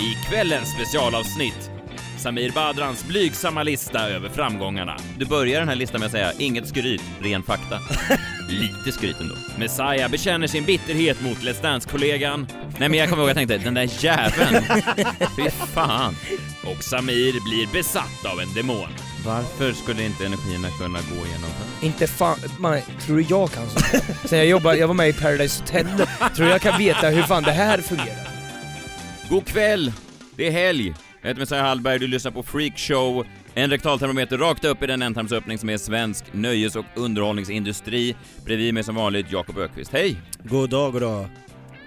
I kvällens specialavsnitt Samir Badrans blygsamma lista över framgångarna. Du börjar den här listan med att säga inget skryt, ren fakta. Lite skryt ändå. Messiah bekänner sin bitterhet mot Let's Dance-kollegan. Nej men jag kommer ihåg att jag tänkte, den där jäveln. Fy fan. Och Samir blir besatt av en demon. Varför skulle inte energierna kunna gå igenom fönstret? Inte fan, man, tror jag kan sånt här? Sen jag jobbade, jag var med i Paradise Hotel, tror jag kan veta hur fan det här fungerar? God kväll! Det är helg. Jag heter Messiah Hallberg, du lyssnar på Freakshow. En rektaltermometer rakt upp i den ändtarmsöppning som är svensk nöjes och underhållningsindustri. Bredvid mig som vanligt Jakob Ökvist. Hej! God dag, god dag.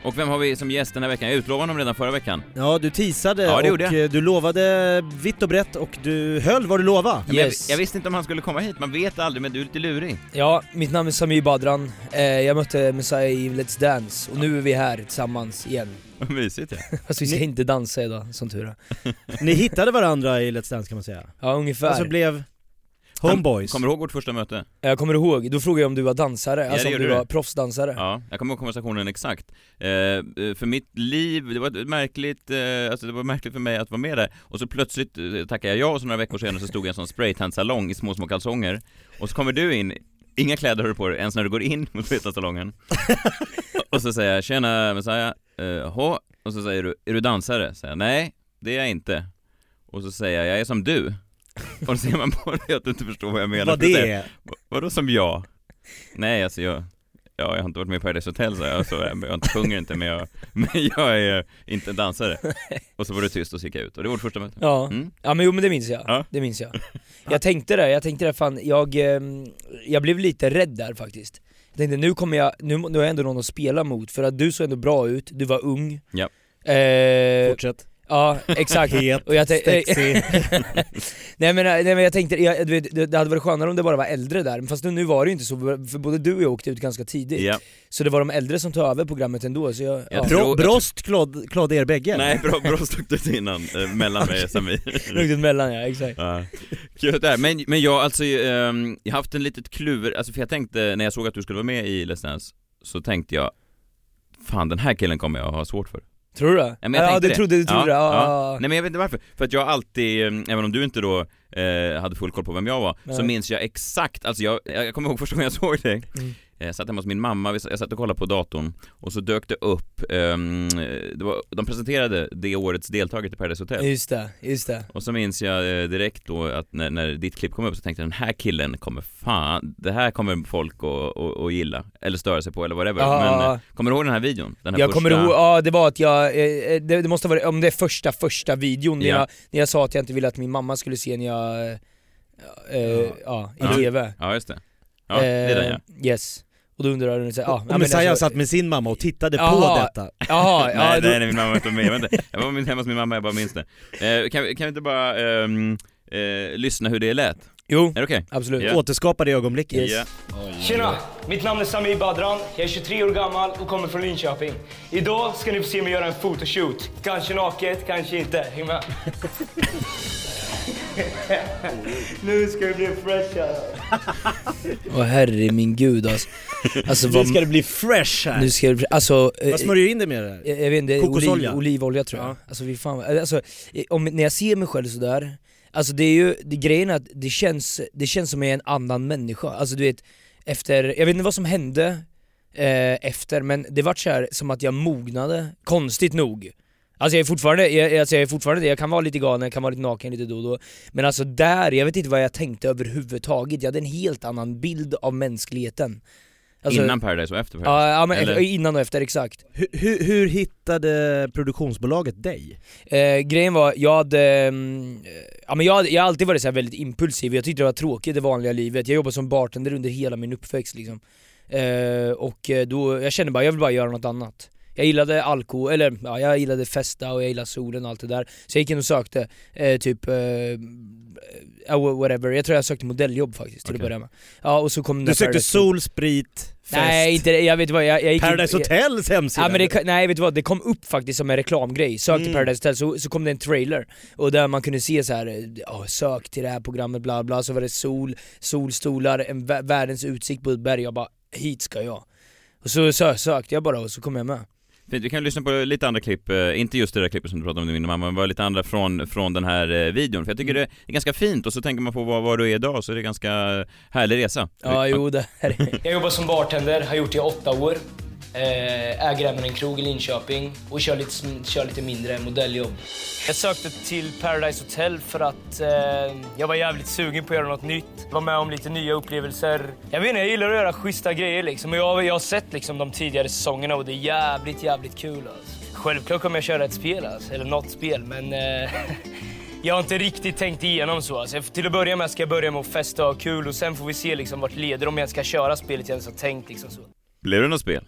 Och vem har vi som gäst den här veckan? Jag utlovade honom redan förra veckan. Ja, du teasade Ja, det och gjorde jag. eh, du lovade vitt och brett och du höll vad du lovade. Men jag, Yes. jag visste inte om han skulle komma hit, man vet aldrig men du är lite lurig. Ja, mitt namn är Samir Badran, eh, jag mötte Messiah i Let's Dance och nu är vi här tillsammans igen. Mysigt ja. Fast vi ska inte dansa idag, som tur är. Ni hittade varandra i Let's Dance kan man säga. Ja, ungefär. Alltså blev homeboys. Kommer du ihåg vårt första möte? Jag kommer ihåg, då frågade jag om du var dansare, alltså det om du du. var proffsdansare. Ja, jag kommer ihåg konversationen exakt. Eh, eh, för mitt liv, det var märkligt, eh, alltså det var märkligt för mig att vara med där. Och så plötsligt eh, tackade jag ja och så några veckor senare så stod jag i en sån spraytan-salong i små, små kalsonger. Och så kommer du in, inga kläder har du på dig ens när du går in mot spraytan-salongen. och så säger jag 'Tjena Messiah, eh, hå?' Och så säger du 'Är du dansare?' Säger jag 'Nej, det är jag inte' Och så säger jag 'Jag är som du' Och då ser man på dig att du inte förstår vad jag menar Vad det säger, är? Vadå som jag? Nej alltså jag, ja, jag har inte varit med i Paradise Hotel så jag, så jag, jag sjunger inte men jag, men jag är inte en dansare. Och så var det tyst och så gick jag ut och det var vårt första möte. Ja, Mm. ja men jo men det minns jag, Ja. det minns jag. Jag tänkte det, jag tänkte det fan, jag, ehm, jag blev lite rädd där faktiskt. Jag tänkte nu kommer jag, nu, nu har jag ändå någon att spela mot, för att du såg ändå bra ut, du var ung. Ja. Eh, Fortsätt. Ja, exakt. Het, Och jag sexy. nej, men, nej men jag tänkte, jag, du vet, det hade varit skönare om det bara var äldre där, fast nu, nu var det ju inte så, för både du och jag åkte ut ganska tidigt. Ja. Så det var de äldre som tog över programmet ändå, så jag, Jag ja. tror- Bro, brost klådde klåd er bägge? Nej, bra, bra stod det innan, eh, mellan mig och Samir. Lugnt emellan ja, exakt. Ja. Kul där. Men, men jag alltså, ehm, jag har haft en litet kluver, alltså för jag tänkte när jag såg att du skulle vara med i Let's Dance, så tänkte jag Fan den här killen kommer jag ha svårt för. Tror du det? Ja, men jag ja du det. trodde, du trodde ja, det? Ja. Nej men jag vet inte varför, för att jag alltid, eh, även om du inte då eh, hade full koll på vem jag var, så Nej. minns jag exakt, alltså jag, jag kommer ihåg första gången jag såg dig Mm. Jag satt hemma hos min mamma, jag satt och kollade på datorn och så dök det upp, ehm, det var, de presenterade det årets deltagare till Paradise Hotel Just det, just det. och så minns jag eh, direkt då att när, när ditt klipp kom upp så tänkte jag den här killen kommer fan, det här kommer folk att, gilla, eller störa sig på eller whatever. Ja. Men eh, kommer du ihåg den här videon? Den här Jag första... kommer ihåg, ja det var att jag, eh, det, det måste varit, om det är första första videon, när, Ja. jag, när jag sa att jag inte ville att min mamma skulle se när jag, eh, eh, ja, i Ja. TV. Ja just det. Ja, det är den ja. Eh, Yes. Och då undrar du, ja, Och Messiah alltså- satt med sin mamma och tittade på Jaha. detta. Jaha, ja, nej, då, nej, nej, min mamma var inte med, jag, vet inte. jag var hemma hos min mamma, jag bara minns det. Eh, kan, vi- kan vi inte bara ehm, eh, lyssna hur det lät? jo, Är det okej? absolut. Ja. Återskapa det ögonblicket. Yes. Ja. Tjena! Mitt namn är Samir Badran, jag är 23 år gammal och kommer från Linköping. Idag ska ni få se mig göra en photoshoot. Kanske naket, kanske inte. Häng med! Nu ska det bli fresh här. Åh herre min gud alltså. alltså Nu ska det bli fresh här. nu ska det, alltså, eh, Vad smörjer du in det med det här? jag, jag vet inte, Kokosolja? oliv, olivolja tror jag. Ja. Alltså vi fan, alltså, eh, om, när jag ser mig själv sådär, alltså det är ju, det, grejen är att det känns, det känns som jag är en annan människa. Alltså du vet, efter, jag vet inte vad som hände eh, efter, men det vart så här som att jag mognade, konstigt nog. Alltså jag är fortfarande, jag, alltså jag är fortfarande det, jag kan vara lite galen, jag kan vara lite naken lite då och då Men alltså där, jag vet inte vad jag tänkte överhuvudtaget, jag hade en helt annan bild av mänskligheten alltså, Innan Paradise och efter Paradise? Ja, ja men Eller? innan och efter, exakt Hur, hur, hur hittade produktionsbolaget dig? Eh, grejen var, jag hade, mm, eh, ja, men jag, hade- jag har alltid varit så här väldigt impulsiv, jag tyckte det var tråkigt det vanliga livet, jag jobbade som bartender under hela min uppväxt liksom. eh, Och eh, då, jag kände bara, jag vill bara göra något annat Jag gillade alkohol, eller ja, jag gillade festa och jag gillade solen och allt det där. Så jag gick in och sökte, eh, typ, eh, eh, whatever, jag tror jag sökte modelljobb faktiskt till Okej. att börja med. Ja och så kom Du sökte Paradise sol, sprit, fest. Nej inte det, jag vet vad, jag, jag gick in- Paradise Hotels hemsida. Ja, men det, nej vet du vad, det kom upp faktiskt som en reklamgrej, sök till Mm. Paradise Hotel, så, så kom det en trailer och där man kunde se så här, ja, sök till det här programmet bla bla, så var det sol, solstolar, en vä- världens utsikt på ett berg, jag bara hit ska jag. Och så sö, sökte jag bara och så kom jag med. Fint, vi kan lyssna på lite andra klipp, eh, inte just det där klippet som du pratade om med din mamma, men bara lite andra från, från den här eh, videon. För jag tycker det är ganska fint och så tänker man på vad, vad du är idag så är det ganska härlig resa. Ja jo det här är... Jag jobbar som bartender, har gjort det i åtta år. Eh, äger även en krog i Linköping och kör lite, kör lite mindre modelljobb. Jag sökte till Paradise Hotel för att eh, jag var jävligt sugen på att göra något nytt. Var med om lite nya upplevelser. Jag vet inte, jag gillar att göra schyssta grejer liksom. Och jag, jag har sett liksom de tidigare säsongerna och det är jävligt, jävligt kul alltså. Självklart kommer jag köra ett spel alltså, eller något spel, men eh, jag har inte riktigt tänkt igenom så. Alltså, till att börja med ska jag börja med att festa och ha kul och sen får vi se liksom vart det leder om jag ska köra spelet jag ens har tänkt liksom så. Blev det något spel?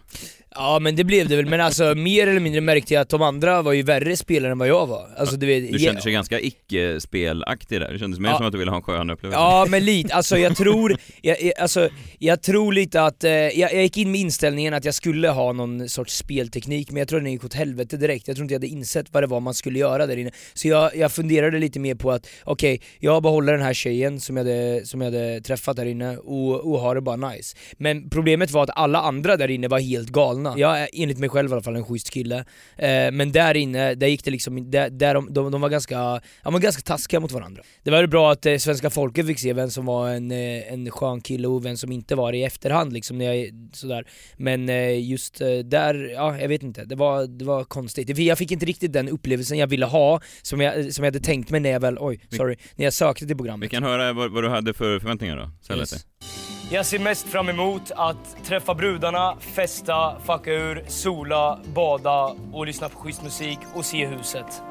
Ja men det blev det väl, men alltså mer eller mindre märkte jag att de andra var ju värre spelare än vad jag var. Alltså du vet, Du kände dig ganska icke-spelaktig där, det kändes mer Ja. som att du ville ha en skön upplevelse. Ja men lite, alltså jag tror, jag, alltså, jag tror lite att, eh, jag, jag gick in med inställningen att jag skulle ha någon sorts spelteknik men jag tror den gick åt helvete direkt, jag tror inte jag hade insett vad det var man skulle göra där inne. Så jag, jag funderade lite mer på att, okej, jag behåller den här tjejen som jag hade, som jag hade träffat där inne och, och har det bara nice. Men problemet var att alla andra där inne var helt galna. Jag är enligt mig själv i alla fall en schysst kille, eh, men där inne, där gick det liksom, där, där de, de, de var ganska, ja, var ganska taskiga mot varandra. Det var ju bra att eh, svenska folket fick se vem som var en, eh, en skön kille och vem som inte var det i efterhand liksom, när jag, sådär. Men eh, just eh, där, ja jag vet inte, det var, det var konstigt. Jag fick inte riktigt den upplevelsen jag ville ha, som jag, som jag hade tänkt mig när jag väl, oj, sorry, när jag sökte till programmet. Vi kan höra vad, vad du hade för förväntningar då, så Yes. Jag ser mest fram emot att träffa brudarna, festa, fucka ur, sola, bada och lyssna på schysst musik och se huset.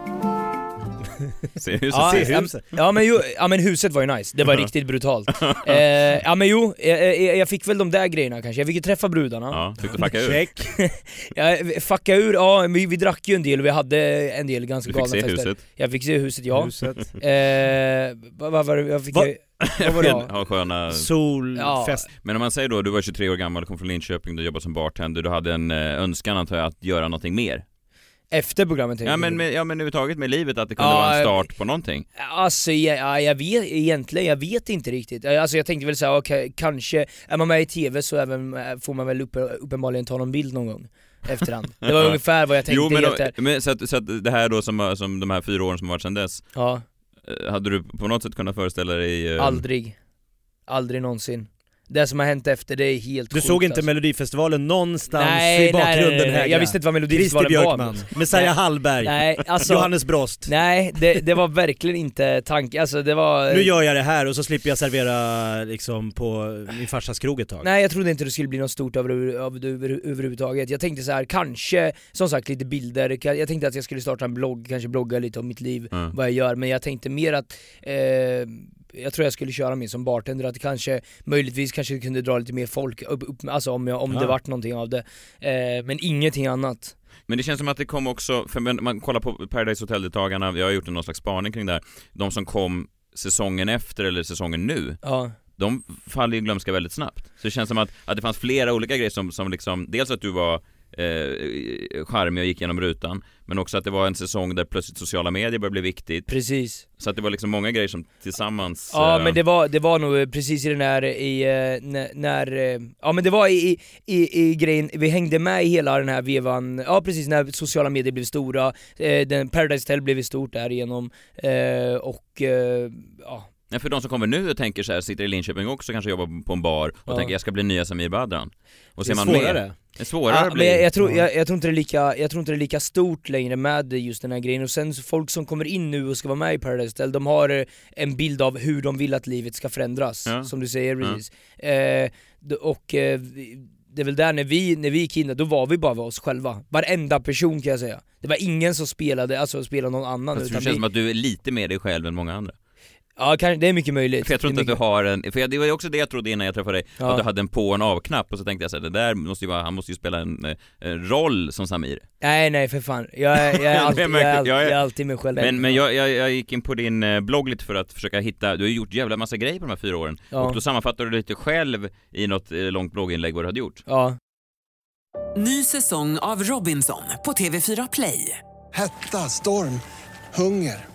Se hur Ja, så ja, ja, men jo, ja men huset var ju nice, det var riktigt brutalt. eh, ja men jo, jag, jag, jag fick väl de där grejerna kanske, jag fick ju träffa brudarna. Ja, fick du fucka ur? Check. Ja, fucka ur, ja vi, vi drack ju en del och vi hade en del ganska Du fick galna se fester. huset? Jag fick se huset, ja. Huset. Eh, vad vad var det, jag fick Va? Vad var det? då? Ja, sköna... Solfest. Men om man säger då, du var 23 år gammal, kom från Linköping, du jobbade som bartender, du hade en eh, önskan antar jag att göra någonting mer? Efter programmet Ja men, med, ja men överhuvudtaget med livet, att det kunde Ja, vara en jag- start på någonting? Alltså ja, ja, jag vet egentligen, jag vet inte riktigt. Alltså jag tänkte väl säga, okej, kanske, är man med i TV så även, eh, får man väl uppe, uppenbarligen ta någon bild någon gång efterhand. Det var ungefär vad jag tänkte Jo men, då, men så, att, så att det här då som, som de här fyra åren som har varit sedan dess, Ja, eh, Eh, hade du på något sätt kunnat föreställa dig... eh, aldrig. Aldrig någonsin. Det som har hänt efter det är helt Du sjukt, såg inte alltså. Melodifestivalen någonstans Nej, i bakgrunden nej, nej, nej? Jag visste inte vad Christer Melodifestivalen var. Björkman, Messiah Nej. Hallberg, Nej, alltså, Johannes Brost. nej det, det var verkligen inte tanken, alltså det var... Nu gör jag det här och så slipper jag servera liksom på min farsas krog ett tag. Nej jag trodde inte det skulle bli något stort över, det över, överhuvudtaget. Jag tänkte så här, kanske, som sagt lite bilder, jag tänkte att jag skulle starta en blogg, kanske blogga lite om mitt liv, Mm. vad jag gör, men jag tänkte mer att eh, jag tror jag skulle köra mer som bartender, att kanske möjligtvis kanske kunde dra lite mer folk, upp, upp, alltså om, jag, om Ja. det vart någonting av det. Eh, men ingenting annat. Men det känns som att det kom också, för man kollar på Paradise Hotel-deltagarna, jag har gjort någon slags spaning kring det här, de som kom säsongen efter eller säsongen nu, Ja. de faller i glömska väldigt snabbt. Så det känns som att, att det fanns flera olika grejer som, som liksom, dels att du var eh, charmig och gick genom rutan, men också att det var en säsong där plötsligt sociala medier började bli viktigt. Precis. Så att det var liksom många grejer som tillsammans... Ja eh, men det var, det var nog precis i den här, i, eh, när, när eh, ja men det var i, i, i grejen, vi hängde med i hela den här vevan, ja precis när sociala medier blev stora, eh, den Paradise Hotel blev stort därigenom, eh, och eh, ja, Ja, för de som kommer nu och tänker så här, sitter i Linköping också, kanske jobbar på en bar och Ja. tänker jag ska bli nya Samir Badran. Och Det är ser man svårare. Mer, det är svårare Ja, att men jag, jag, tror, Ja. jag, jag, tror inte det är lika, jag tror inte det är lika stort längre med just den här grejen, och sen folk som kommer in nu och ska vara med i Paradise Hotel, de har eh, en bild av hur de vill att livet ska förändras, Ja. som du säger Ja. precis. Eh, d- och eh, det är väl där när vi, när vi gick in, då var vi bara oss själva. Varenda person kan jag säga. Det var ingen som spelade, alltså spelade någon annan Fast det känns vi, som att du är lite mer dig själv än många andra. Ja, det är mycket möjligt. För jag tror inte att du har en, för jag, det var också det jag trodde innan jag träffade dig, Ja. att du hade en på och en av-knapp och så tänkte jag så här, det där måste ju vara, han måste ju spela en, eh, en roll som Samir. Nej nej för fan, jag är, jag är, alltid, jag är, alltid, jag är alltid mig själv Men, men jag, jag, jag gick in på din eh, blogg lite för att försöka hitta, du har ju gjort jävla massa grejer på de här fyra åren. Ja. Och då sammanfattar du lite själv i något eh, långt blogginlägg vad du hade gjort. Ja, Ny säsong av Robinson på TV4 Play. Hetta, storm, hunger.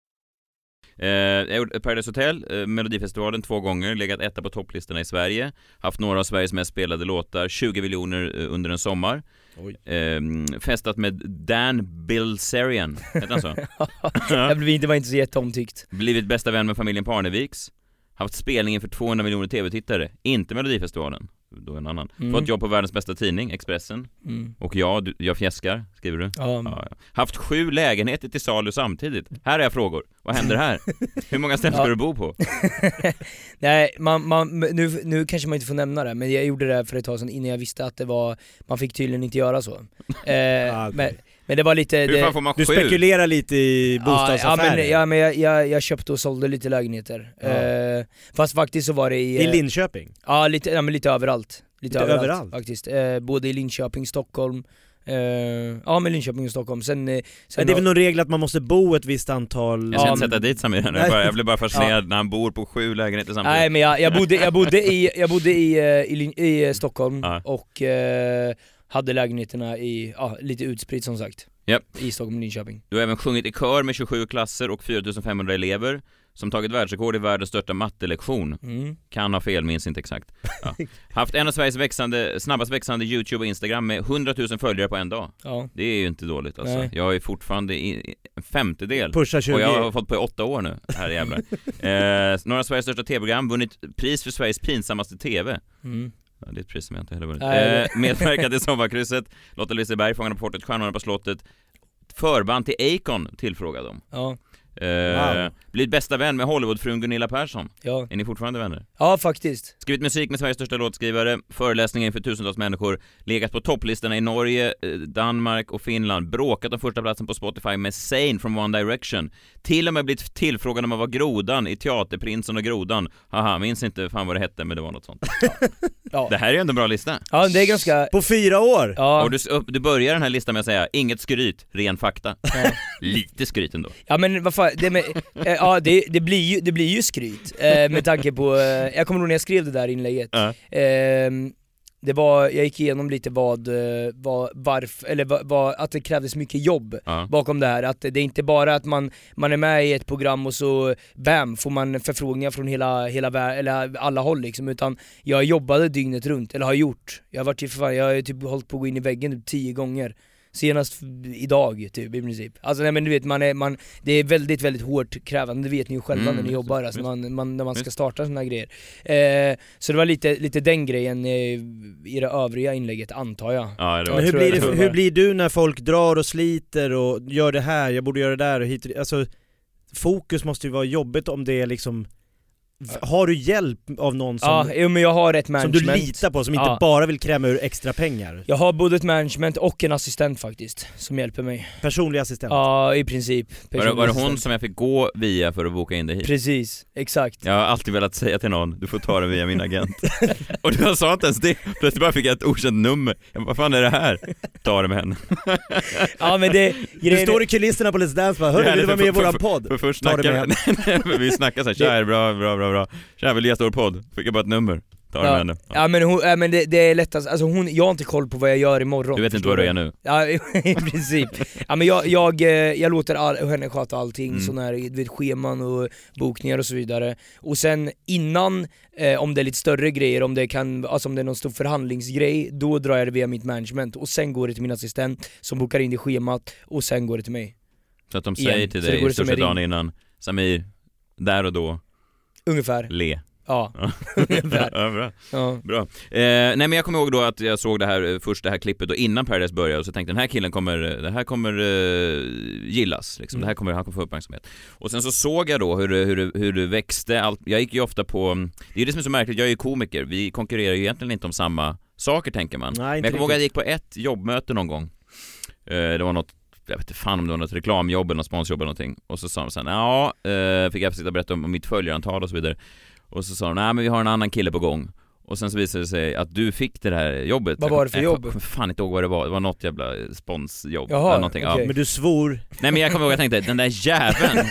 Eh, jag gjort Paradise Hotel, eh, Melodifestivalen två gånger, legat etta på topplistorna i Sverige, haft några av Sveriges mest spelade låtar, 20 miljoner eh, under en sommar. Eh, festat med Dan Bilzerian, heter han så? jag blev, det var inte så jätteomtyckt. Blivit bästa vän med familjen Parneviks. Haft spelningen för 200 miljoner tv-tittare, inte Melodifestivalen, då en annan. Mm. Fått jobb på världens bästa tidning, Expressen. Mm. Och ja, du, jag fjäskar, skriver du. Ja, Ja, ja. Haft sju lägenheter till salu samtidigt. Här är jag frågor. Vad händer här? Hur många ställen ska du bo på? Nej, man, man, nu, nu kanske man inte får nämna det, men jag gjorde det för ett tag sedan innan jag visste att det var, man fick tydligen inte göra så. Eh, men, men det var lite... Hur det, fan får man Du sju? spekulerar lite i Ja, bostadsaffärer. men, ja, men jag, jag, jag köpte och sålde lite lägenheter. Ja. Eh, fast faktiskt så var det i... I eh, Linköping? Ja, lite, ja men lite överallt. Lite, Lite överallt, överallt? faktiskt. Eh, både i Linköping, Stockholm, eh, ja men Linköping och Stockholm. Sen, eh, sen Men det är väl någon regel att man måste bo ett visst antal... Jag ska Ja, inte sätta dit Samir här nu, jag, blev bara fascinerad när han bor på sju lägenheter samtidigt. Nej men jag, jag, bodde, jag bodde i, jag bodde i, i, i Stockholm Ja. och eh, hade lägenheterna i, ja, lite utspritt som sagt. Japp. I Stockholm och Linköping. Du har även sjungit i kör med 27 klasser och 4500 elever, som tagit världsrekord i världens största mattelektion. Mm. Kan ha fel, minns inte exakt. Ja. Haft en av Sveriges växande, snabbast växande YouTube och Instagram med 100 000 följare på en dag. Ja. Det är ju inte dåligt alltså. Nej. Jag är fortfarande i i en femtedel. Pusha 20. Och jag har fått på i åtta år nu, här jävlar. eh, några av Sveriges största tv-program, vunnit pris för Sveriges pinsammaste TV. Mm. Ja, det är ett pris som jag inte heller vunnit. Eh, medverkat i Sommarkrysset, Lotta Liseberg, Fångarna på fortet, Stjärnorna på slottet. Förband till Acon tillfrågade de. Ja. Eh, Wow. Blivit bästa vän med Hollywoodfrun Gunilla Persson. Ja. Är ni fortfarande vänner? ja, faktiskt. Skrivit musik med Sveriges största låtskrivare, föreläsningar inför tusentals människor, legat på topplistorna i Norge, eh, Danmark och Finland, bråkat om första platsen på Spotify med Zayn från One Direction, till och med blivit tillfrågad om att vara Grodan i Teaterprinsen och Grodan. Haha, minns inte fan vad det hette men det var något sånt. Ja. Det här är ju ändå en bra lista. Ja, det är ganska... På fyra år? Ja, Och du, du börjar den här listan med att säga, inget skryt, ren fakta. Lite skryt ändå. ja men vad fan, det, med, eh, ja, det, det, blir ju, det blir ju skryt eh, med tanke på, eh, jag kommer ihåg när jag skrev det där inlägget. Ja. Ehm, det var, jag gick igenom lite vad, vad varför, eller vad, vad, att det krävdes mycket jobb Ja. bakom det här. Att det är inte bara att man, man är med i ett program och så bam, får man förfrågningar från hela, hela eller alla håll liksom. Utan jag jobbade dygnet runt, eller har gjort. Jag har varit fan, jag har typ hållit på att gå in i väggen typ tio gånger. Senast idag typ i princip. Alltså nej men du vet, man är, man, det är väldigt väldigt hårt krävande, det vet ni ju själva Mm, när ni visst, jobbar, alltså, man, man, när man ska starta såna här grejer. Eh, så det var lite, lite den grejen eh, i det övriga inlägget antar jag. Ja, Men hur blir, det, hur blir du när folk drar och sliter och gör det här, jag borde göra det där och hit. Alltså, fokus måste ju vara jobbigt om det är liksom... Har du hjälp av någon som, Ja, jo, men jag har ett som management. du litar på, som inte Ja. bara vill kräma ur extra pengar? Jag har både ett management och en assistent faktiskt, som hjälper mig. Personlig assistent? Ja, i princip. Var det, var det hon som jag fick gå via för att boka in dig hit? Precis, exakt. Jag har alltid velat säga till någon, du får ta det via min agent. och du sa inte ens det, plötsligt bara fick jag ett okänt nummer. Jag bara, vad fan är det här? Ta det med henne. Ja men det, Du står i kulisserna på Let's Dance bara 'Hörru, vill du vara med i våran podd?' För först Ta det snackade med vi, vi snackade såhär, tja bra, bra, bra, bra. Tja vill du gästa vår podd? Fick jag bara ett nummer. Ta det med henne. Ja men, hon, ja, men det, det är lättast, alltså hon, jag har inte koll på vad jag gör imorgon Du vet inte vad du är nu? Ja i princip. Ja men jag, jag, eh, jag låter all, henne sköta allting, Mm. sån här, vet, scheman och bokningar och så vidare. Och sen innan, eh, om det är lite större grejer, om det, kan, alltså om det är någon stor förhandlingsgrej, då drar jag det via mitt management och sen går det till min assistent som bokar in det schemat och sen går det till mig. Så att de Igen. säger till Så det dig i stort som sett en dagen innan Samir, där och då, Ungefär. le. Ja, ungefär. ja, bra. Ja. Bra. Eh, nej men jag kommer ihåg då att jag såg det här, eh, först det här klippet då innan Paradise började och så tänkte den här killen kommer, det här kommer eh, gillas liksom. Mm. Det här kommer, han kommer få uppmärksamhet. Och sen så såg jag då hur hur hur det växte, allt, jag gick ju ofta på, det är det som är så märkligt, jag är ju komiker, vi konkurrerar ju egentligen inte om samma saker tänker man. Nej, men jag kommer ihåg att jag gick på ett jobbmöte någon gång. Eh, det var något jag vet inte fan om det var något reklamjobb eller något sponsjobb eller någonting. Och så sa de sen, ja, eh, fick jag sitta och berätta om mitt följarantal och så vidare. Och så sa de, nej men vi har en annan kille på gång. Och sen så visade det sig att du fick det här jobbet. Vad Jag var det för jag jobb? kommer fan inte ihåg vad det var, det var något jävla sponsjobb Jaha, eller någonting. okej. Ja. Men du svor. Nej men jag kommer ihåg, jag tänkte, den där jäveln,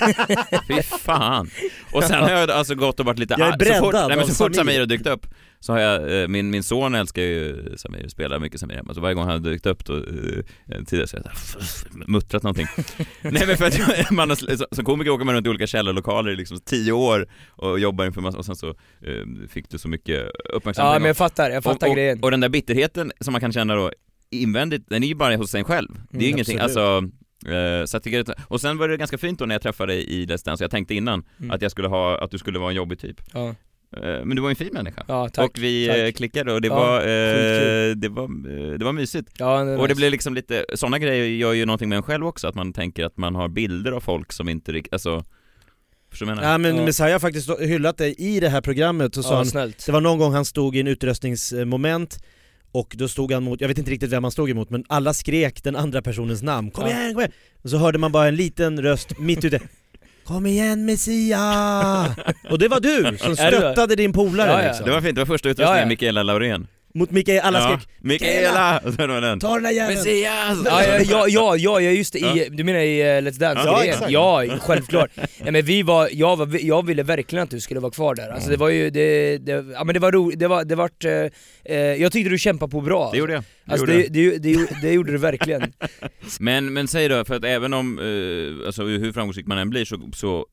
fy fan. Och sen har jag alltså gått och varit lite Jag är arg. så fort, breddad nej, men så fort. Samir har dykt upp så har jag, eh, min, min son älskar ju Samir, spelar mycket Samir hemma, så varje gång han har dykt upp då, eh, tidigare så har jag så här, muttrat någonting. nej men för att jag- man har, som komiker åker man runt i olika källarlokaler i liksom tio år och jobbar inför massa, och sen så eh, fick du så mycket uppmärksamhet. Ja men jag fattar, jag fattar och, och, grejen. och den där bitterheten som man kan känna då invändigt, den är ju bara hos en själv. Det är Mm, ingenting, absolut. alltså eh, så att, och sen var det ganska fint då när jag träffade dig i Let's Dance, jag tänkte innan Mm. att jag skulle ha, att du skulle vara en jobbig typ. Ja. Eh, Men du var en fin människa. Ja, tack, och vi tack. eh, klickade och det Ja, var, eh, det var, eh, det var mysigt. Ja, det och det blev liksom lite, sådana grejer gör ju någonting med en själv också, att man tänker att man har bilder av folk som inte riktigt, alltså Förstår du menar? Ja men Ja. Messiah har faktiskt hyllat dig i det här programmet och sa Ja, han, snällt. det var någon gång han stod i en utröstningsmoment och då stod han mot, jag vet inte riktigt vem han stod emot men alla skrek den andra personens namn, kom Ja. igen, kom igen! Och så hörde man bara en liten röst mitt ute Kom igen Messiah! Och det var du som stöttade din polare Ja, ja. liksom. Det var fint, det var första utrustningen, Ja, ja. Mikaela Laurén. Mot Mikael, alla ja. skrek Mikaela! Ta den där jäveln! Messias! Ja, ja, ja, ja, just det, i, Ja. du menar i uh, Let's Dance? Ja, exakt. ja självklart. Ja, men vi var, jag, var, jag ville verkligen att du skulle vara kvar där, alltså det var ju, det, det, ja men det var roligt, det var, det vart, eh, eh, jag tyckte du kämpade på bra Det gjorde jag. Det Alltså gjorde det, jag. det, det, det gjorde du verkligen. Men, men säg då, för att även om, eh, alltså hur framgångsrik man än blir så, så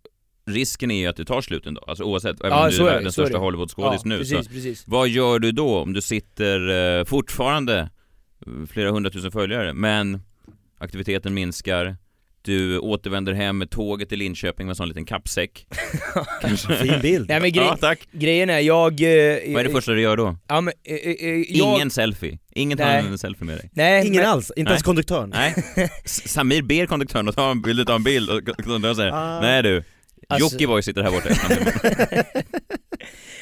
risken är ju att det tar slut dag, alltså oavsett, även Ja, om du så är världens är största. Hollywoodskådis ja, nu precis, så, precis. vad gör du då om du sitter eh, fortfarande eh, flera hundratusen följare, men aktiviteten minskar, du återvänder hem med tåget till Linköping med en sån liten kappsäck. Kanske. Fin bild. Nej men grej, Ja, tack. grejen är, jag... Eh, Vad är det första du gör då? Ja men, eh, eh, eh, jag, Ingen selfie. Ingen tar en selfie med dig. Nej, Ingen men, alls, inte Nej. ens konduktören. Nej. Samir ber konduktören att ta en bild, ta en bild och konduktören säger Ah. Nej du, Alltså- Jockiboi sitter här borta.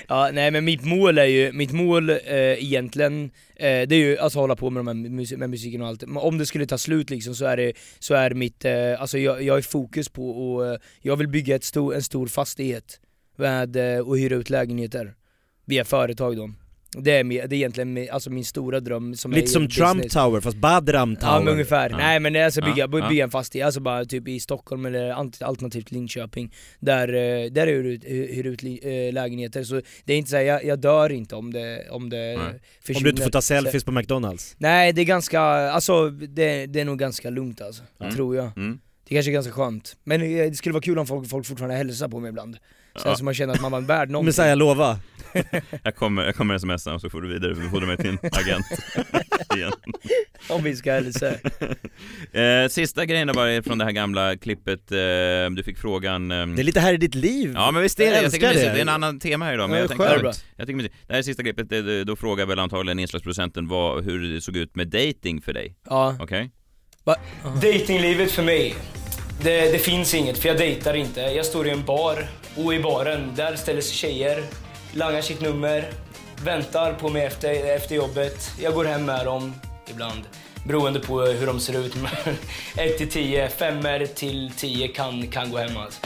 Ja, nej men mitt mål är ju, mitt mål eh, egentligen, eh, det är ju alltså hålla på med, de här musik, med musiken och allt. Men om det skulle ta slut liksom så är det, så är mitt, eh, alltså jag, jag är fokus på och eh, jag vill bygga ett stor, en stor fastighet med, eh, och hyra ut lägenheter via företag då. Det är, det är egentligen med, alltså min stora dröm som Lite som Trump business. Tower fast Badram Tower. Ja men ungefär, Ja. nej men det är alltså bygga, Ja, bygga en fastighet, alltså bara typ i Stockholm eller alternativt Linköping Där, eh, där hyr ut, hyr ut li- eh, lägenheter, så det är inte så här, jag, jag dör inte om det, om det Nej. Om försvinner du inte får ta selfies på McDonalds. Nej det är ganska, alltså det, det är nog ganska lugnt alltså, Mm. tror jag Mm. Det kanske är ganska skönt, men eh, det skulle vara kul om folk, folk fortfarande hälsar på mig ibland Sen Ja. så man känner att man var värd någonting Messiah, lova. Jag kommer, jag kommer smsa och så får du vidare, får du mig till en agent igen. Om vi ska hälsa Eh, sista grejen bara från det här gamla klippet, eh, du fick frågan ehm, Det är lite här i ditt liv. Ja men visst är det, Jag jag tycker det mysigt. det. det är en annan tema här idag men Ja, jag tänkte, jag tycker mysigt. Det här är sista klippet, det- då frågar väl antagligen inslagsproducenten vad, hur det såg ut med dating för dig, Ja, okej? va? Datinglivet för mig, det, det finns inget för jag dejtar inte. Jag står i en bar och i baren där ställer sig tjejer, langar sitt nummer, väntar på mig efter, efter jobbet. Jag går hem med dem ibland beroende på hur de ser ut. 1 till 10, 5 till 10 kan, kan gå hem alltså.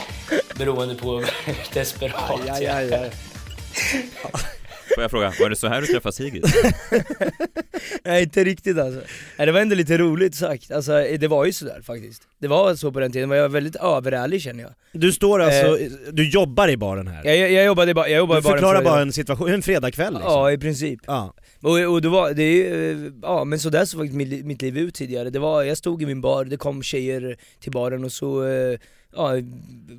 Beroende på hur desperat jag är. Får jag fråga, var det så här du träffade Sigrid? Nej inte riktigt alltså. Nej, det var ändå lite roligt sagt, alltså det var ju sådär faktiskt. Det var så på den tiden, men jag var väldigt överärlig känner jag. Du står alltså, du jobbar i baren här? Jag, jag, jag jobbade bara, jag jobbade du förklarar bara, en situation, en fredagkväll liksom? Ja i princip. Ja. Och, och det var, det är ja men sådär såg faktiskt mitt, mitt liv ut tidigare. Det var, jag stod i min bar, det kom tjejer till baren och så eh, ja,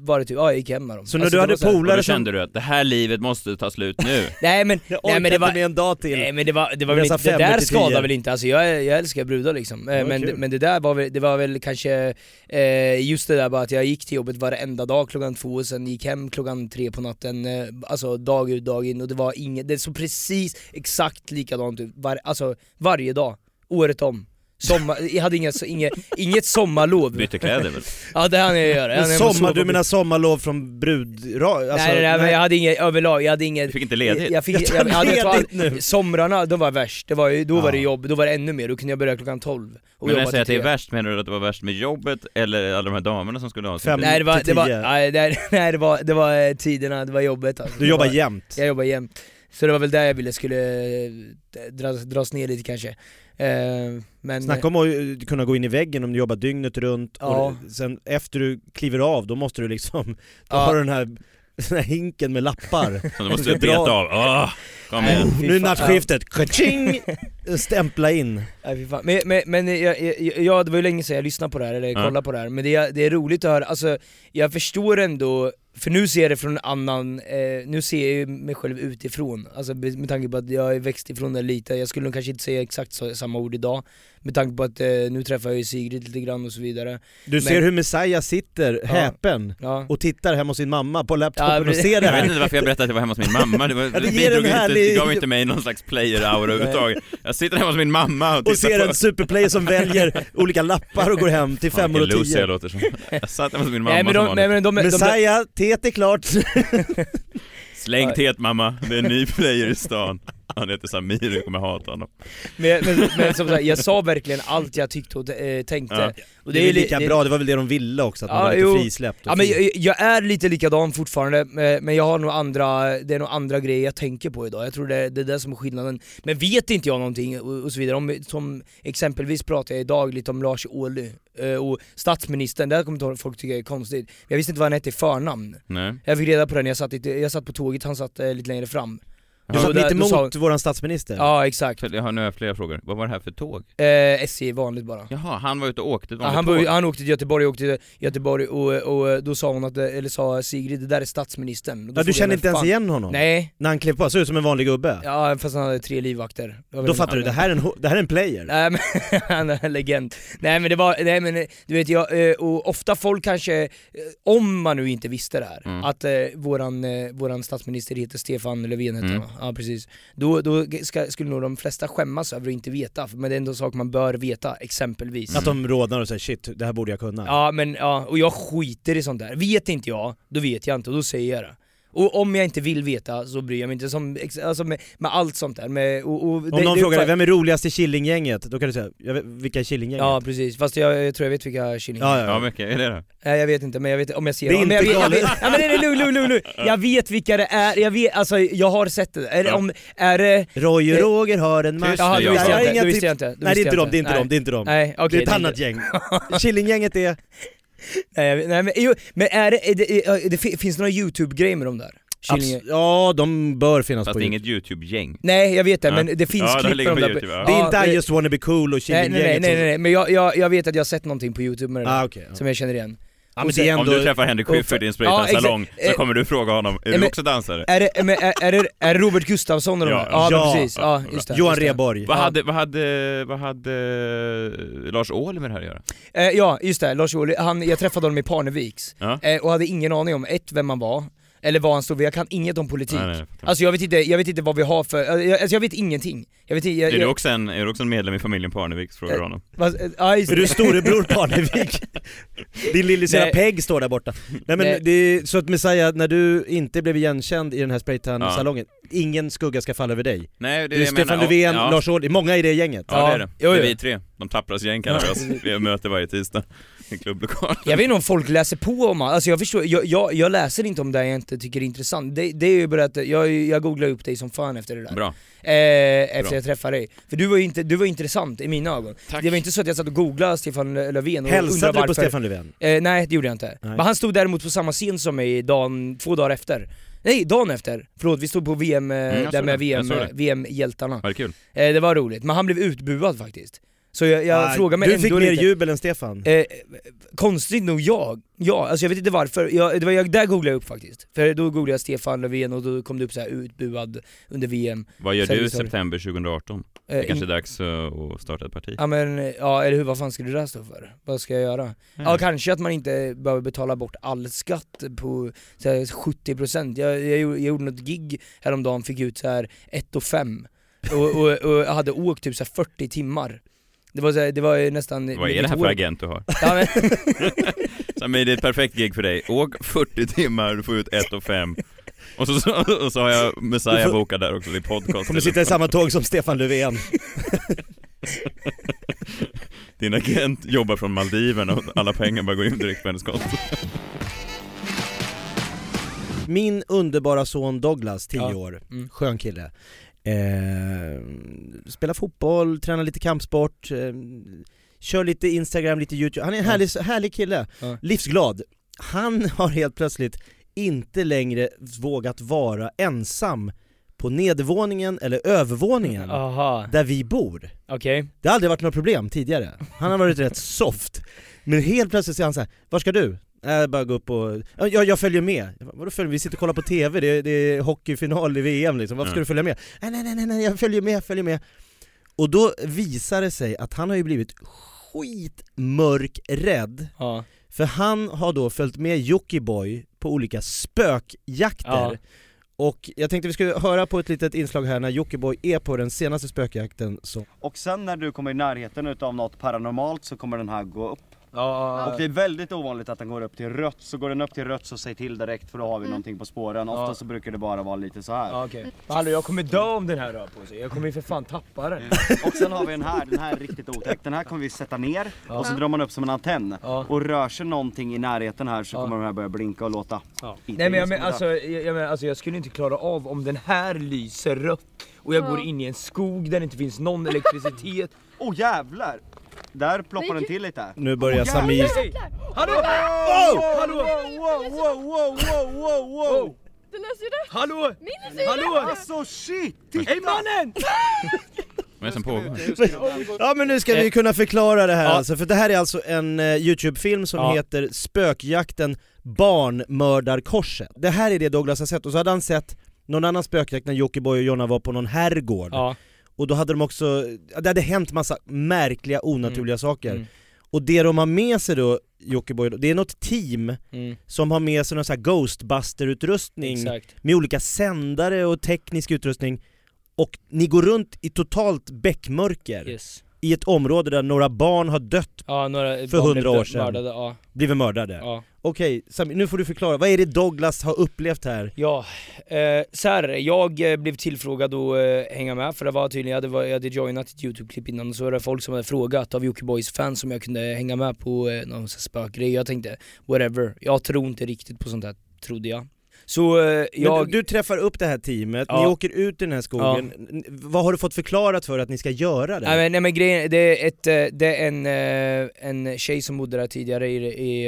var det typ, ja jag gick hem med dem. Så när Alltså, du hade polare då som... kände du att det här livet måste ta slut nu? Nej men, Jag nej, men det var, med en dag till. Nej men det var, det var väl inte, det där skadar väl inte, alltså jag, jag älskar brudar liksom. Eh, Ja, men, kul. men det där var väl, det var väl kanske, eh, just det där bara att jag gick till jobbet varenda dag klockan två och sen gick hem klockan tre på natten, eh, alltså dag ut dag in och det var inget, det såg precis exakt likadant ut, var, alltså varje dag, året om. Sommar, jag hade inga, inget, inget sommarlov. Bytte kläder väl? Ja det hann jag göra. Jag Men sommar, du menar sommarlov från brud... Alltså, nej, nej, nej, men jag hade inget överlag, jag hade inget... Du fick inte ledigt? Jag, fick, Jag jag, jag, hade två- nu. Somrarna, de var värst, det var, då var Ja. det jobb, då var det ännu mer, då kunde jag börja klockan 12 och Men när jag säger att det är värst, menar du att det var värst med jobbet eller alla de här damerna som skulle ha fru? Nej det var, det var, nej, nej, nej, det var, det var eh, tiderna, det var jobbet alltså. Du Det jobbar var, jämt? Jag jobbar jämt. Så det var väl där jag ville skulle eh, dras, dras ner lite kanske. Eh, men, Snacka om att kunna gå in i väggen om du jobbar dygnet runt Ja. och sen efter du kliver av då måste du liksom, då Ja. har du den här, den här hinken med lappar Som du måste beta av, Åh, kom igen fy Nu är nattskiftet, kaching! Stämpla in fan. Men, men, men jag, jag, jag, det var ju länge sedan jag lyssnade på det här, eller kollade på det här, men det, är- det är roligt att höra, alltså jag förstår ändå, för nu ser jag det från en annan, eh, nu ser jag ju mig själv utifrån, alltså med med tanke på att jag är växt ifrån det lite, jag skulle nog kanske inte säga exakt så, samma ord idag, med tanke på att eh, nu träffar jag ju Sigrid lite grann och så vidare. Du Men- ser hur Messiah sitter Ja. häpen Ja. och tittar hemma hos sin mamma på laptopen Ja, och ser det Jag vet här inte varför jag berättade att jag var hemma hos min mamma, det, var, det det, bidrog inte, det gav inte mig någon slags player-aura överhuvudtaget Jag sitter hemma hos min mamma och och tittar ser på en superplayer som väljer olika lappar och går hem till Fan, femmor och vilken loser jag låter som Jag satt hemma hos min mamma Nej men som de, nej, vanligt men de, de, de, Messiah, teet är klart! Släng teet mamma, det är en ny player i stan Han heter Samir, jag kommer hata honom men, men, men som sagt, jag sa verkligen allt jag tyckte och eh, tänkte. Ja. Och Det är li- lika bra, det var väl det de ville också, att man Ja, var lite jo. frisläppt och Ja men jag, jag är lite likadan fortfarande, eh, men jag har nog andra, det är nog andra grejer jag tänker på idag, jag tror det, det är det som är skillnaden. Men vet inte jag någonting och, och så vidare, om, som exempelvis pratar jag idag lite om Lars Ohly och statsministern, det här kommer folk tycka är konstigt. Jag visste inte vad han hette i förnamn. Nej Jag fick reda på det när jag satt, jag satt på tåget, han satt eh, lite längre fram. Du satt mitt då sa- emot våran statsminister Ja exakt, Jag har nu har jag flera frågor, vad var det här för tåg? eh, SJ vanligt bara. Jaha, han var ute och åkte ett Ja, vanligt han, tåg? han åkte till Göteborg, åkte till Göteborg och, och då sa hon att, eller sa Sigrid, det där är statsministern. Ja, du jag, inte ens "Fan." igen honom? Nej, När han klev på, såg ut som en vanlig gubbe? ja fast han hade tre livvakter. Då fattar du, det här är en, det här är en player Nej men, han är en legend. Nej men det var, nej men du vet jag, eh, och ofta folk kanske, eh, om man nu inte visste det här, Mm. att eh, våran, eh, våran statsminister heter Stefan Löfven heter Mm. han? Ja precis. Då, då ska, skulle nog de flesta skämmas över att inte veta, men det är ändå en sak man bör veta, exempelvis. Att de rodnar och säger shit, det här borde jag kunna Ja men ja, och jag skiter i sånt där. Vet inte jag, då vet jag inte och då säger jag det. Och om jag inte vill veta så bryr jag mig inte, som, alltså med, med allt sånt där. Med, och, och Om någon det, frågar dig, det, vem är roligast i Killinggänget? Då kan du säga, jag vet, vilka är Killinggänget? Ja precis, fast jag, jag tror jag vet vilka killingar ja, ja, Ja, ja. mycket är det då? Nej jag vet inte, men jag vet om jag ser Det är dem. Men jag inte vet, jag vet, ja, men det är lugn, lugn, lugn, lugn. Jag vet vilka det är, jag vet, alltså jag har sett det. Är, det Ja. om, är det... Roy och Roger har en match Jaha, då visste jag inte, då visste jag inte. Nej det är inte dem, det är inte Nej. dem, det är inte dem Nej okej. Det är ett nej, annat gäng Killinggänget är, Nej, nej men, jo, men är det, är det, är det, finns det några youtube-grejer med dem där? Killinge- abs- ja de bör finnas Fast på det är YouTube inget YouTube-gäng Nej jag vet det, Ja. men det finns Ja, det klipp på dem där. YouTube, ja. Det är Ja, inte I det- just wanna be cool och Nej nej nej, Killinggänget nej, som- nej, men jag, jag, jag vet att jag har sett någonting på youtube med det där, Ah, ja. som jag känner igen. Ja, men det är sen- Om ändå, du träffar Henrik Schyffert i en Ja, spraytan exakt. salong så Eh, kommer du fråga honom, är men- du också dansare? Är det, men är, är, det, är det Robert Gustafsson de Ja. Ja, Ja. precis, ja just det. Johan. Rheborg Vad Ja. hade, vad hade, vad hade eh, Lars Ohly med det här att göra? Eh, ja, just det, Lars Ohly, han, jag träffade honom i Parneviks, Ja. eh, och hade ingen aning om ett, vem han var, eller vad han stod för, jag kan inget om politik. Nej, nej. Alltså jag vet inte, jag vet inte vad vi har för, jag, alltså jag vet ingenting. Jag vet jag, Är du också en, är du också en medlem i familjen Parnevik? Frågar du honom. vad, eh, ja, just Är det. du storebror Parnevik? Din lillasyrra. Peg står där borta. Nej men Nej. det är, så att Messiah, när du inte blev igenkänd i den här spraytan-salongen, ingen skugga ska falla över dig. Nej, det Du är jag Stefan menar. Löfven, ja. Lars Ohly, många i det gänget. Ja det är det, Jo, det jo. är vi tre. De tappras gäng kallar vi oss. Vi har möte varje tisdag klubblokal. Jag vet inte om folk läser på om alltså jag förstår, jag, jag, jag läser inte om det jag inte tycker är intressant. Det, det är ju bara att jag, jag googlar upp dig som fan efter det där. Bra. Eh, efter Bra. jag träffade dig. För du var ju inte, du var intressant i mina ögon. Tack. Det var inte så att jag satt och googlade Stefan Löfven och Hälsade undrade du på varför. Stefan Löfven? Eh, nej det gjorde jag inte. Nej. Men han stod däremot på samma scen som mig dagen, två dagar efter. Nej, dagen efter. Förlåt, vi stod på VM, eh, Mm, där med det. Jag VM, såg det. VM-hjältarna. Var det kul? Eh, det var roligt, men han blev utbuad faktiskt. Så jag, jag Ah, frågar mig du ändå fick mer lite, jubel än Stefan. Eh, konstigt nog jag, ja, alltså jag vet inte varför, jag, det var jag, där googlade jag upp faktiskt. För då googlade jag Stefan Löfven och då kom det upp så här utbuad under VM. Vad gör du i är det- september 2018? Eh, Det kanske är dags eh, att starta ett parti? Ja men, ja eller hur, vad fan ska det där stå för? Vad ska jag göra? Ja kanske att man inte behöver betala bort all skatt på så här, 70% jag, jag, gjorde- jag gjorde något gig häromdagen, fick ut så här 1 och 5 och, och, och jag hade åkt typ så här 40 timmar Det var, så här, det var ju nästan Vad är det här för agent du har? Ja, men, Samir, det är ett perfekt gig för dig. Åk 40 timmar, du får ut 1 och 5 och så, så, och så har jag Messiah bokad där också i podcast Kommer sitta i samma tåg som Stefan Löfven. Din agent jobbar från Maldiverna och alla pengar bara går in direkt på hennes konto Min underbara son Douglas, 10 Ja. år, Mm. skön kille. Eh, spelar fotboll, tränar lite kampsport, eh, kör lite Instagram, lite youtube, han är en härlig, härlig kille, Ja. livsglad. Han har helt plötsligt inte längre vågat vara ensam på nedervåningen eller övervåningen aha, där vi bor. okej Det har aldrig varit några problem tidigare, han har varit rätt soft. Men helt plötsligt säger han så här: var ska du? Jag bara gå upp och, ja, jag, jag följer med. Vadå följer? Vi sitter och kollar på TV, det är, det är hockeyfinal i VM liksom, varför ska du följa med? Nej nej nej, nej jag följer med, jag följer med. Och då visar det sig att han har ju blivit skitmörkrädd, Ja, för han har då följt med Jockiboi på olika spökjakter. Ja. Och jag tänkte vi skulle höra på ett litet inslag här när Jockiboi är på den senaste spökjakten så Och sen när du kommer i närheten utav något paranormalt så kommer den här gå upp. Ja, Och det är väldigt ovanligt att den går upp till rött, så går den upp till rött så säg till direkt för då har vi någonting på spåren. Ofta Ja. så brukar det bara vara lite så här. ja okej Hallå jag kommer dö om den här rör på sig, jag kommer ju för fan tappa den Och sen har vi den här, den här är riktigt otäck. Den här kommer vi sätta ner och så drar man upp som en antenn. Ja. Och rör sig någonting i närheten här så Ja. kommer de här börja blinka och låta. Ja. Nej men jag, men, alltså, jag, jag, men, alltså jag skulle inte klara av om den här lyser rött och jag går in i en skog där det inte finns någon elektricitet Åh oh, jävlar! Där ploppar den till lite. nu börjar Samir... Hallå! Hallå! wow, wow, wow, wow, wow, wow! Den löser ju rätt! Hallå! Min löser ju Hallå! Alltså shit! Hej mannen! Vad är det som pågår? Ja men nu ska vi kunna förklara det här Ja. alltså, för det här är alltså en eh, Youtube-film som Ja. heter Spökjakten Barnmördarkorset. Det här är det Douglas har sett, och så hade han sett någon annan spökjakt när Jockiboi och Jonna var på någon herrgård. Ja, Och då hade de också, det hade hänt massa märkliga onaturliga saker. Mm. Och det de har med sig då, Jockiboi, det är något team mm, som har med sig någon sån här Ghostbuster-utrustning med olika sändare och teknisk utrustning. Och ni går runt i totalt bäckmörker. Yes i ett område där några barn har dött, Ja, För barn 100 blev år sedan. Mördade, ja, blivit mördade. ja. Okej, Sami, nu får du förklara, vad är det Douglas har upplevt här? Ja, eh, så här, jag eh, blev tillfrågad att eh, hänga med för det var tydligen, jag hade, jag hade joinat ett youtube-klipp innan och så var det folk som hade frågat av Jockibois fans om jag kunde hänga med på eh, någon spökgrej, jag tänkte whatever, jag tror inte riktigt på sånt här, trodde jag. Så eh, jag... du, du träffar upp det här teamet, Ja. ni åker ut i den här skogen, N- vad har du fått förklarat för att ni ska göra det? Nej men, nej men grejen, det är, ett, eh, det är en, eh, en tjej som bodde där tidigare i,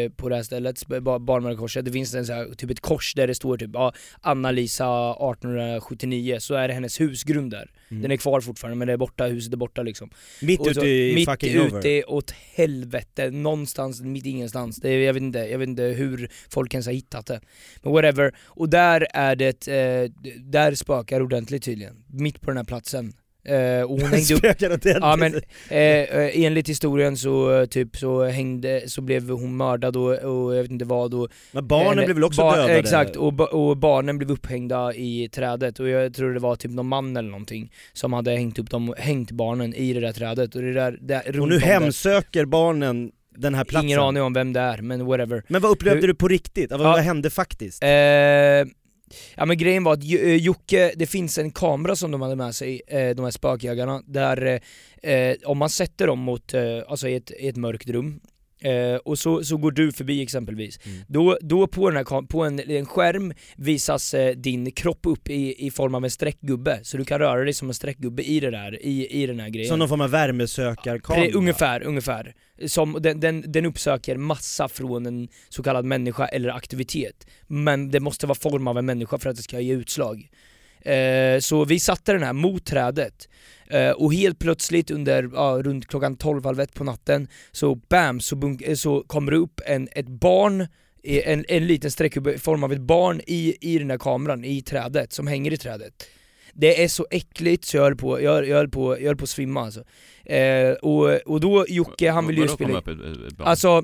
i, på det här stället, Bar- Barnmördarkorset, det finns en så här, typ ett kors där det står typ ja, Anna-Lisa 1879, så är det hennes husgrund där. Mm. Den är kvar fortfarande men det är borta, huset är borta liksom. Mitt så- ute i mitt fucking ute over? åt helvete, någonstans mitt ingenstans. Det, är- jag, vet inte, jag vet inte hur folk ens har hittat det. Men whatever. Och där är det, eh, där spökar ordentligt tydligen. Mitt på den här platsen. Eh, och hon hängde upp? Ja men eh, eh, enligt historien så eh, typ så hängde, så blev hon mördad och, och jag vet inte vad och Men barnen eh, blev väl också ba- dödade? Exakt, och, och barnen blev upphängda i trädet och jag tror det var typ någon man eller någonting som hade hängt upp dem, hängt barnen i det där trädet och det där, där Och nu hemsöker barnen den här platsen? Ingen aning om vem det är men whatever Men vad upplevde Hur- du på riktigt? Vad, Ja. vad hände faktiskt? Eh, ja men grejen var att eh, Jocke, det finns en kamera som de hade med sig, eh, de här spökjägarna, där eh, om man sätter dem mot, eh, alltså i ett, i ett mörkt rum, Eh, och så, så går du förbi exempelvis. Då, då på, den här, på en, en skärm visas eh, din kropp upp i, i form av en streckgubbe, så du kan röra dig som en streckgubbe i det där, i, i den här grejen. Som någon form av värmesökarkamera? Ungefär, ungefär. Som, den, den, den uppsöker massa från en så kallad människa eller aktivitet. Men det måste vara form av en människa för att det ska ge utslag. Eh, så vi satte den här mot trädet. Eh, och helt plötsligt under, ja, runt klockan 12, halv på natten, så bam, så, eh, så kommer det upp en, ett barn, en, en liten streckgubbe i form av ett barn i, i den här kameran, i trädet, som hänger i trädet. Det är så äckligt så jag höll på, jag, jag höll på, jag höll på att svimma alltså. Eh, och, och då Jocke, han ville ju spela... upp ett- ett barn? Alltså,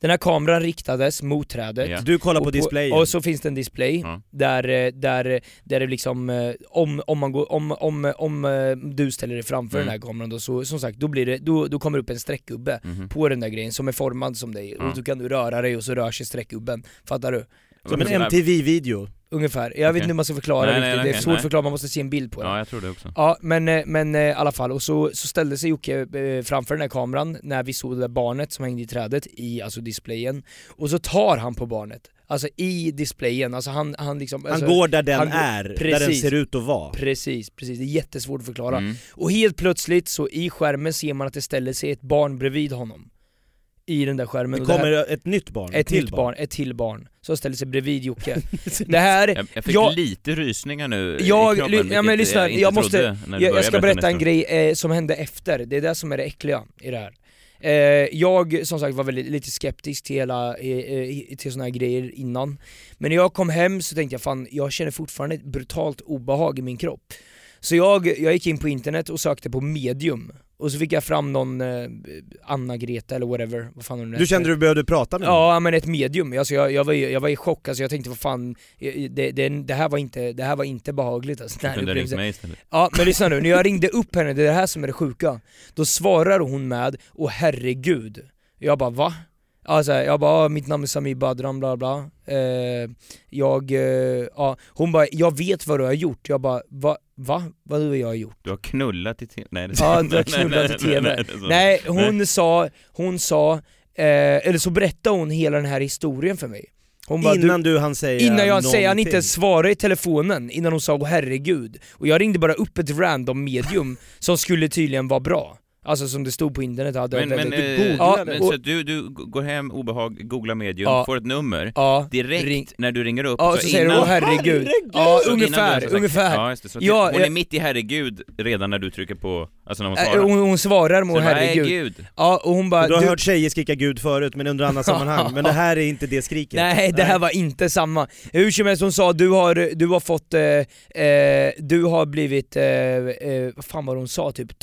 den här kameran riktades mot trädet. Ja. Du kollar på och displayen. Och så finns det en display, Ja. där, eh, där, där det liksom, eh, om, om, man går, om, om, om eh, du ställer dig framför Mm. den här kameran då, så som sagt, då, blir det, då, då kommer det upp en streckgubbe Mhm. på den där grejen som är formad som dig, Ja. och då kan du röra dig och så rör sig streckgubben, fattar du? Som en MTV-video. Ungefär, jag vet inte hur man ska förklara Nej, riktigt, nej, det är svårt att förklara, man måste se en bild på det. Ja, jag tror det också. Ja men, eh, men eh, i alla fall, och så, så ställde sig Jocke eh, framför den här kameran när vi såg det där barnet som hängde i trädet i alltså displayen. Och så tar han på barnet, alltså i displayen, alltså han, han liksom Han alltså, går där den han är, där den precis. ser ut att vara. Precis, precis, det är jättesvårt att förklara. Mm. Och helt plötsligt så i skärmen ser man att det ställer sig ett barn bredvid honom I den där skärmen Det kommer här, ett nytt barn, ett till nytt barn, ett till barn, som ställer sig bredvid Jocke. Det här, Jag, jag fick jag- lite rysningar nu i jag, kroppen, ly- ja men lyssna, jag, jag måste, jag, jag ska berätta en grej eh, som hände efter, det är det som är det äckliga i det här. Eh, Jag som sagt var väldigt, lite skeptisk till hela, eh, eh, till såna här grejer innan. Men när jag kom hem så tänkte jag fan, jag känner fortfarande ett brutalt obehag i min kropp. Så jag, jag gick in på internet och sökte på medium och så fick jag fram någon eh, Anna-Greta eller whatever, vad fan hon Du kände du behövde prata med någon? Ja men ett medium, alltså jag, jag, var, i- jag var i chock, alltså jag tänkte vad fan, det, det, det, här, var inte, det här var inte behagligt alltså, Du kunde ringt upplevelsen. mig istället. Ja men lyssna nu, när jag ringde upp henne, det är det här som är det sjuka Då svarar hon med, åh herregud Jag bara va? Alltså, jag bara, mitt namn är Samir Badran bla bla eh, Jag, eh, ja, hon bara, jag vet vad du har gjort Jag bara, va? Va? Vad har jag gjort? Du har knullat i TV? Nej det Ja, nej, du har nej, knullat nej, i TV. nej, så. Nej, hon sa, hon sa, eh, eller så berättade hon hela den här historien för mig hon bara, Innan du hann säga Innan jag säger han inte ens svarade i telefonen, innan hon sa åh herregud Och jag ringde bara upp ett random medium som skulle tydligen vara bra Alltså som det stod på internet hade Men, men, väldigt- eh, Ja, men och- så du, du går hem, obehag, googlar medium, Ja. får ett nummer, Ja, direkt ring- när du ringer upp, Ja, så säger du åh herregud, ja så innan du ungefär, sagt- ungefär Ja, just det. Så Ja, hon är jag- mitt i herregud redan när du trycker på, alltså när hon Äh, svarar. hon, hon svarar med Så herregud Gud? Ja och hon bara Du har du- hört tjejer skrika gud förut men under andra sammanhang, men det här är inte det skriket. Nej det här var inte samma. Hur som helst hon sa du har, du har fått, eh, eh, du har blivit, eh, eh, vad fan var hon sa typ?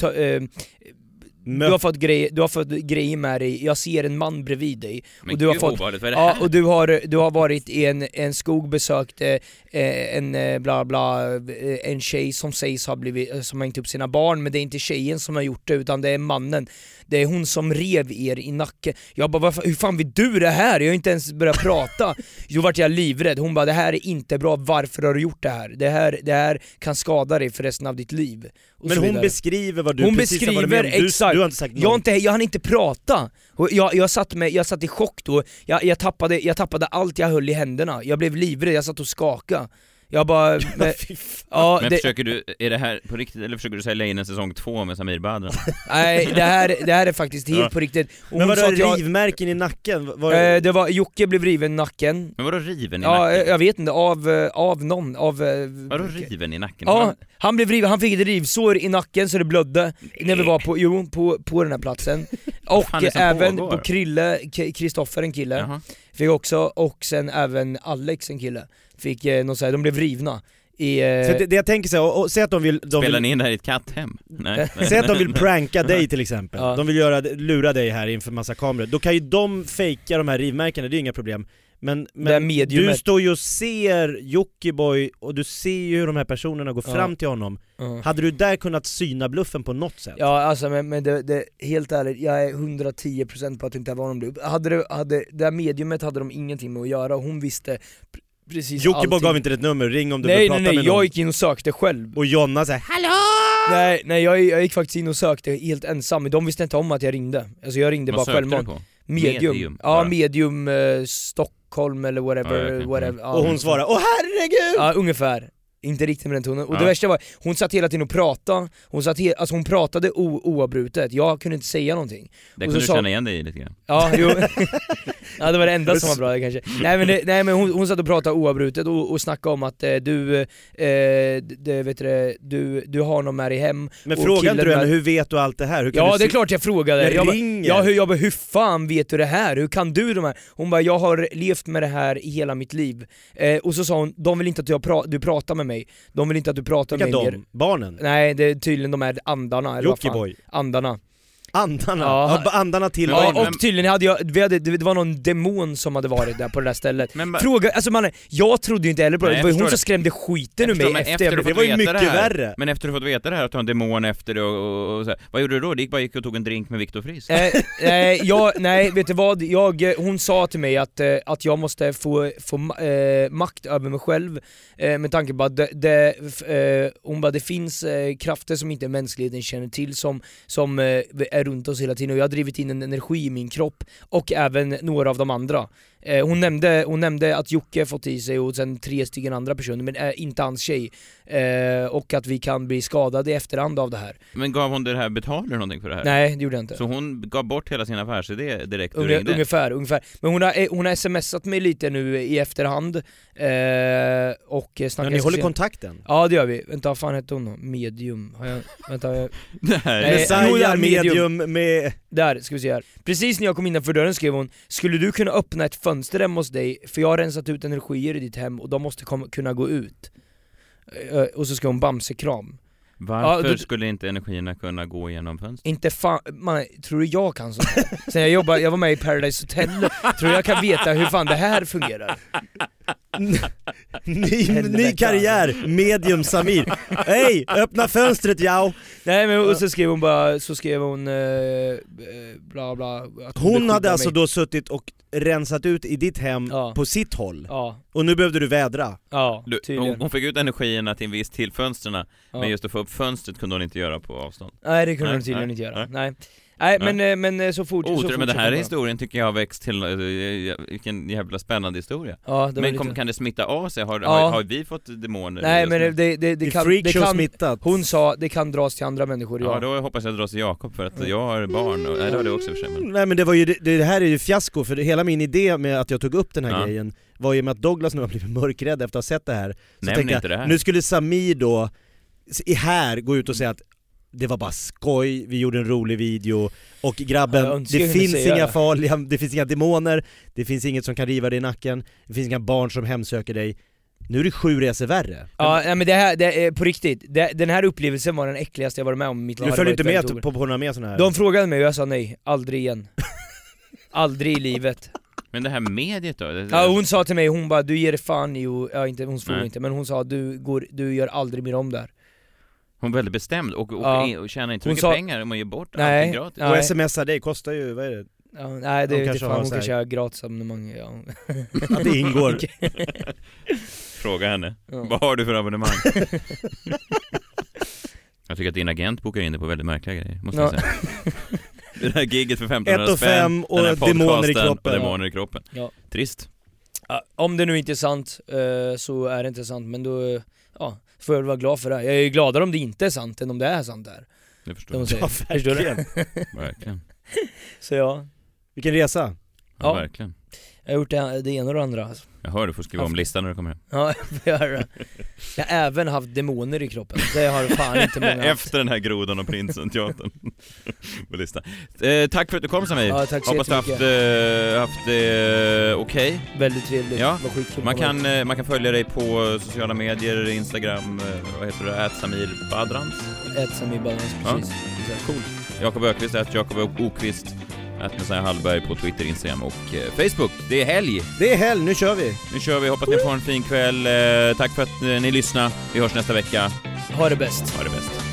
Du har, fått grejer, du har fått grejer med dig, jag ser en man bredvid dig Men och du har gud, fått, vad är det ja, här? och du har, du har varit i en, en skog, besökt eh, eh, en eh, bla bla, eh, en tjej som sägs ha blivit, som har hängt upp sina barn men det är inte tjejen som har gjort det utan det är mannen Det är hon som rev er i nacken Jag bara "Varför- hur fan vet du det här? Jag har inte ens börjat prata Då vart jag livrädd, hon bara det här är inte bra, varför har du gjort det här? Det här, det här kan skada dig för resten av ditt liv Och Men hon vidare. beskriver vad du Hon precis har varit med beskriver, om. Du, exakt. du har inte sagt jag, något. inte, jag hann inte prata. Jag, jag, satt med, jag satt i chock då, jag, jag, tappade, jag tappade allt jag höll i händerna. Jag blev livrädd, jag satt och skakade. Jag bara... Men, ja, Men det, försöker du, är det här på riktigt eller försöker du sälja in en säsong två med Samir Badran? nej, det här, det här är faktiskt helt Ja. på riktigt. Och Men vadå jag- rivmärken i nacken? Var, Eh, det var, Jocke blev riven i nacken. Men vadå riven i Ja, nacken? eh, jag vet inte, av, eh, av någon, av... eh, Vadå riven i nacken? Ja, han blev riven, han fick ett rivsår i nacken så det blödde när vi var på, jo, på, på den här platsen. Och även pågår? på Krille, Kristoffer en kille, Jaha. fick också, och sen även Alex en kille, fick eh, något så här, de blev rivna. I, eh, Så det, det jag tänker så här, och, och, säg att de vill... De Spelar vill ni in det här i ett katthem? Nej. Säg att de vill pranka dig till exempel, Ja. de vill göra, lura dig här inför massa kameror, då kan ju de fejka de här rivmärkena, det är ju inga problem Men, men mediumet. du står ju och ser Jockiboi och du ser ju hur de här personerna går Ja. fram till honom Ja. Hade du där kunnat syna bluffen på något sätt? Ja alltså men, men det, det, helt ärligt, jag är 110% på att det inte var någon bluff. Hade det, hade, det här mediumet hade de ingenting med att göra, hon visste precis Jockiboi allting. gav inte ett nummer, ring om du Nej vill nej prata nej, med jag någon. gick in och sökte själv. Och Jonna såhär HALLÅ! Nej, nej jag, jag gick faktiskt in och sökte helt ensam, men de visste inte om att jag ringde. Alltså jag ringde Vad bara självmant. Medium. Medium, Ja, bara. medium eh, Stockholm eller whatever, Ja, whatever. Mm. Ja, Och hon något svarade. Åh herregud! Ja, ungefär. Inte riktigt med den tonen. Och Ja. det värsta var, hon satt hela tiden och pratade, hon, satt he- alltså hon pratade o- oavbrutet, jag kunde inte säga någonting. Det kunde du sa- känna igen dig i lite grann. Ja, jo. ja det var det enda som var bra kanske. Nej men, det, nej, men hon, hon satt och pratade oavbrutet och, och snackade om att eh, du, eh, det, vet du, du, du har någon med dig hem Men och fråga killen inte du henne, hur vet du allt det här? Hur kan Ja du det är se- klart jag frågade, Men jag bara, ringer. ja, hur, jag bara, hur fan vet du det här? Hur kan du de här? Hon bara, jag har levt med det här i hela mitt liv. Eh, och så sa hon, de vill inte att jag pra- du pratar med mig, de vill inte att du pratar Vilka med de? mer. Barnen? Nej det är tydligen de här andarna, eller vad fan. Jockiboi? Andarna. Andarna? Ja. Ja. andarna till Ja, och tydligen hade jag, vi hade, det var någon demon som hade varit där på det där stället. Men ba- Fråga, alltså man, jag trodde ju inte heller på det, Nej, det var ju hon förstår som det. skrämde skiten ur mig men efter efter jag Det var ju mycket det här, värre. Men efter du fått veta det här, att du har en demon efter dig och, och, och så här, vad gjorde du då? Du gick bara gick och tog en drink med Viktor Frisk? Eh, eh, jag, nej, vet du vad? Jag, hon sa till mig att, eh, att jag måste få, få eh, makt över mig själv eh, med tanke på att det, det, eh, hon bara, det finns eh, krafter som inte mänskligheten känner till som, som eh, är runt oss hela tiden och jag har drivit in en energi i min kropp och även några av de andra. Eh, hon, nämnde, hon nämnde att Jocke fått i sig och sen tre stycken andra personer, men eh, inte hans tjej. Eh, och att vi kan bli skadade i efterhand av det här. Men gav hon det här, betalade du någonting för det här? Nej, det gjorde jag inte. Så hon gav bort hela sin affärsidé direkt du Unge, ringde? ungefär, ungefär. Men hon har, eh, hon har smsat mig lite nu i efterhand, eh, och Ja, snackat... ni håller kontakten? Ja det gör vi. Vänta, vad fan hette hon då? Medium? Har jag, vänta, jag, Nej. Nej, Messiah ja, medium med... Där, ska vi se här. Precis när jag kom innanför dörren skrev hon Skulle du kunna öppna ett fönster hemma hos dig? För jag har rensat ut energier i ditt hem och de måste kom, kunna gå ut. Eh, och så skrev hon Bamse-kram. Varför Ja, du- skulle inte energierna kunna gå igenom fönstret? Inte fan, man, tror du jag kan sånt här? Sen jag jobbar, jag var med i Paradise Hotel, tror jag kan veta hur fan det här fungerar? Ny, ny karriär, medium Samir. Hej, öppna fönstret jao! Nej men och så skrev hon bara, så skrev hon eh, eh, bla bla att Hon beskyddar hade alltså mig. då suttit och rensat ut i ditt hem Ja. på sitt håll, Ja, och nu behövde du vädra. ja, Du, hon, hon fick ut energierna till en viss till fönstren, Ja. men just att få upp fönstret kunde hon inte göra på avstånd. Nej det kunde Nej, hon tydligen nej, inte göra, nej. nej. Nej, men, eh, men eh, så fort så Otur, men den här bara. historien tycker jag har växt till, eh, vilken jävla spännande historia. Ja, det Men lite... kom, kan det smitta av sig? Har, Ja. har, har vi fått demoner? Nej men det, det, det, kan, det kan, smittat. hon sa det kan dras till andra människor, Ja, ja. då hoppas jag dras till Jakob för att jag har barn, och, nej det har du också för sig men... Nej men det var ju, det, det här är ju fiasko, för hela min idé med att jag tog upp den här Ja. grejen var ju med att Douglas nu har blivit mörkrädd efter att ha sett det här. Så Nämn tänkte inte jag, det här. nu skulle Samir då, i här, gå ut och säga att det var bara skoj, vi gjorde en rolig video, och grabben, det finns inga farliga, det finns inga demoner, det finns inget som kan riva dig i nacken, det finns inga barn som hemsöker dig. Nu är det sju resor värre. Ja, nej, men det här, det är på riktigt, det, den här upplevelsen var den äckligaste jag varit med om i mitt liv Du följer Det inte med på, på några mer sådana här? De frågade mig och jag sa nej, aldrig igen. aldrig i livet. Men det här mediet då? Ja, hon sa till mig, hon bara du ger fan i och, ja inte, hon svor inte, men hon sa du, går, du gör aldrig mer om det här. Hon är väldigt bestämd och, och, Ja. och tjänar inte Hon mycket sa- pengar om man ger bort Nej. allting gratis. Ja. Och Nej. smsa dig kostar ju, vad är det? Ja, nej det jag har fan, hon kanske har gratisabonnemang, ja. Att det ingår. Fråga henne. Ja. Vad har du för abonnemang? jag tycker att din agent bokar in det på väldigt märkliga grejer, måste jag Ja. säga. Det där giget för 1500 Ett och spänn, fem och den här demoner i kroppen. och demoner i kroppen. Ja. Trist. Ja, om det nu inte är sant, eh, så är det inte sant, men då, eh, ja, får jag väl vara glad för det. Jag är ju gladare om det inte är sant än om det är sant där. Det förstår jag. Ja, säga. Förstår du? verkligen. Verkligen. Så ja, Vilken resa! Ja, Ja. verkligen. Jag har gjort det, det ena och det andra. Alltså. Jag hör du får skriva om listan när du kommer hem. Ja, jag göra det. Jag har även haft demoner i kroppen, det har fan inte många haft. Efter den här grodan och prinsen teatern på listan. Eh, tack för att du kom Samir. Ja, tack så Hoppas du haft, eh, haft det eh, okej. Väldigt trevligt, Ja, var skitkul Man kan, eh, man kan följa dig på sociala medier, Instagram, eh, vad heter du, Ät Samir Badrans? Ät Samir Balans, Ja. precis. Exakt. Cool. Jakob Ökvist, Jakob Okvist, ät Messiah Hallberg på Twitter, Instagram och eh, Facebook. Det är helg! Det är helg, nu kör vi! Nu kör vi, hoppas ni får en fin kväll. Eh, tack för att eh, ni lyssnade. Vi hörs nästa vecka. Ha det bäst. Ha det bäst.